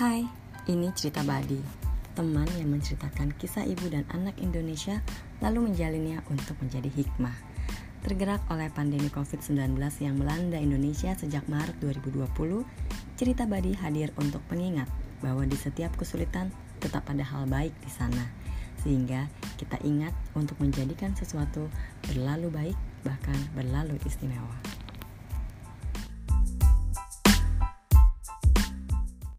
Hai, ini cerita Badi, teman yang menceritakan kisah ibu dan anak Indonesia lalu menjalinnya untuk menjadi hikmah. Tergerak oleh pandemi COVID-19 yang melanda Indonesia sejak Maret 2020, cerita Badi hadir untuk pengingat bahwa di setiap kesulitan tetap ada hal baik di sana. Sehingga kita ingat untuk menjadikan sesuatu berlalu baik bahkan berlalu istimewa.